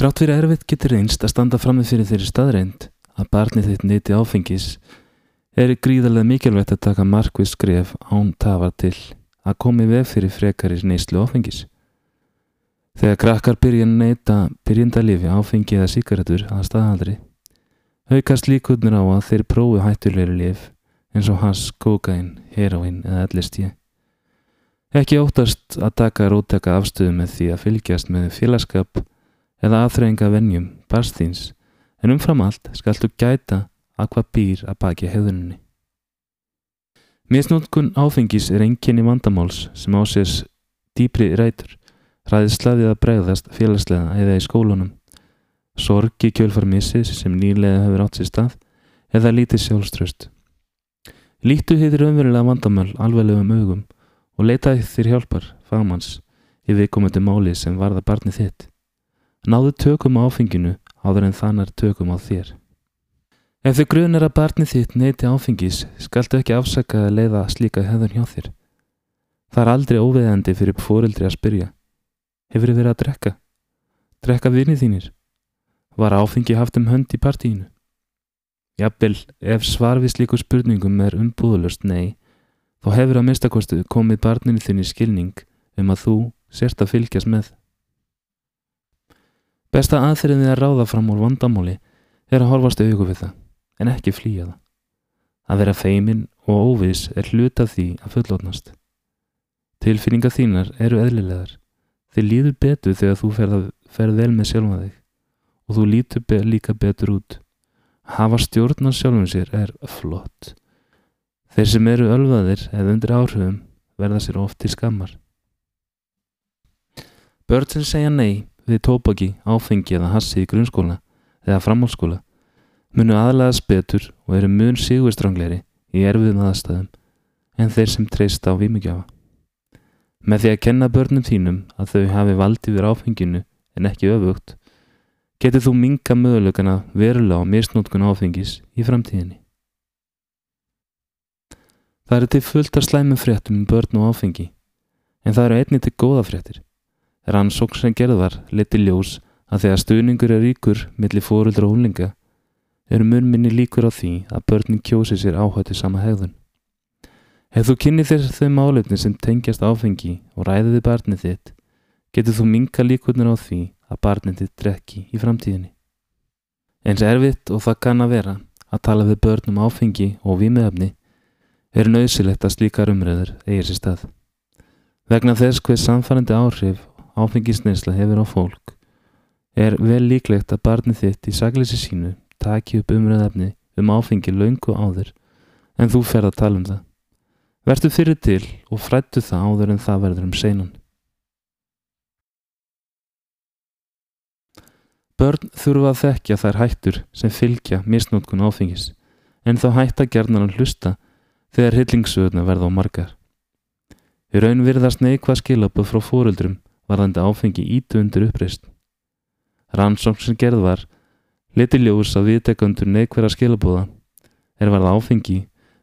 Trátt fyrir erfitt getur einst að standa fram með fyrir þeirri staðreind að barnið þitt neyti áfengis er gríðarlega mikilvægt að taka markvið skref án tafar til að komi veg fyrir frekari neyslu áfengis. Þegar krakkar byrja að neyta byrjendalifi áfengi eða síkaretur að staðaldri aukast líkurnir á að þeir prófi hættulegri lif eins og hass, kokain, heroin eða ellist ég. Ekki óttast að taka rótaka afstöðu með því að fylgjast með félagskap eða aðþreyinga vennjum barstins en umfram allt skaltu gæta að hvað býr að baki hefðuninni. Misnótkun áfengis er enginni vandamáls sem ásés dýpri rætur, ræðislaðið að bregðast félagslega eða í skólunum, sorgi kjölfarmissis sem nýlega hefur átt sér stað eða lítið sjálfströst. Lítu heitir umverulega vandamál alveglegum augum og leitaði þér hjálpar, fagmanns, í viðkomandi máli sem varða barnið þitt. Náðu tökum á áfenginu áður en þannar tökum á þér. Ef þau grunar að barnið þitt neyti áfengis skaltu ekki afsaka að leiða slíka hefðun hjá þér. Það er aldrei óveðandi fyrir fóreldri að spyrja. Hefur þið verið að drekka? Drekka vinið þínir? Var áfengi haft um hönd í partíinu? Jafnvel, ef svar við slíku spurningum er umbúðulust nei, þá hefur að mistakostu komið barninu þinn í skilning um að þú sért að fylgjast með. Besta aðferðin við að ráða fram úr vandamáli er að horfast auðvitað við það en ekki flýja það. Að vera feimin og óvis er hluta því að fullotnast. Tilfinninga þínar eru eðlilegar. Þið líður betur þegar þú ferð, ferð vel með sjálfa þig og þú lítur be líka betur út. Að hafa stjórn á sjálfum sér er flott. Þeir sem eru ölvaðir eða undir áhrifum verða sér oft til skammar. Börn sem segja nei við tópaki, áfengi eða hassi í grunnskóla eða framhálskóla munu aðlæðast betur og eru mun sigurstrangleiri í erfiðum aðstæðum en þeir sem treyst á vímugjafa. Með því að kenna börnum þínum að þau hafi valdi við áfenginu en ekki öfugt, getur þú minga mögulegana verulega á misnótkun áfengis í framtíðinni. Það eru til fullt af slæmum fréttum um börn og áfengi, en það eru einnig til góða fréttir. Rannsókn sem gerðvar leti ljós að þegar stuðningur er ríkur millir fóruldra og húnlinga eru munminni líkur á því að börnin kjósi sér áhættu sama hegðun. Ef þú kynni þér þau málefni sem tengjast áfengi og ræðiði barnið þitt, getur þú minka líkurnir á því að barnið þitt drekki í framtíðinni. Eins erfitt og það kann að vera að tala við börnum áfengi og výmiðafni er nöðsilegt að slíkar umröður eigir sér stað. Vegna þess hver samfærandi áhrif áfengisneinsla hefur á fólk er vel líklegt að barnið þitt í saglisi sínu taki upp umræðafni um áfengi laungu áður en þú fer að tala um það. Vertu fyrir til og frættu það áður en það verður um seinan. Börn þurfa að þekkja þær hættur sem fylgja misnótkun áfengis en þá hætta gerðan að hlusta þegar hillingssögurna verða á margar. Í raun virðast neikvað skilaböð frá fóruldrum varðandi áfengi ítu undir uppreist. Rannsókn sem gerð var Liti ljós að viðtekundur neikværa skilabóða er varða áfengi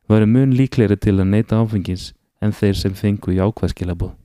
varu mun líklegri til að neita áfengis en þeir sem fengu jákvæð skilabóð.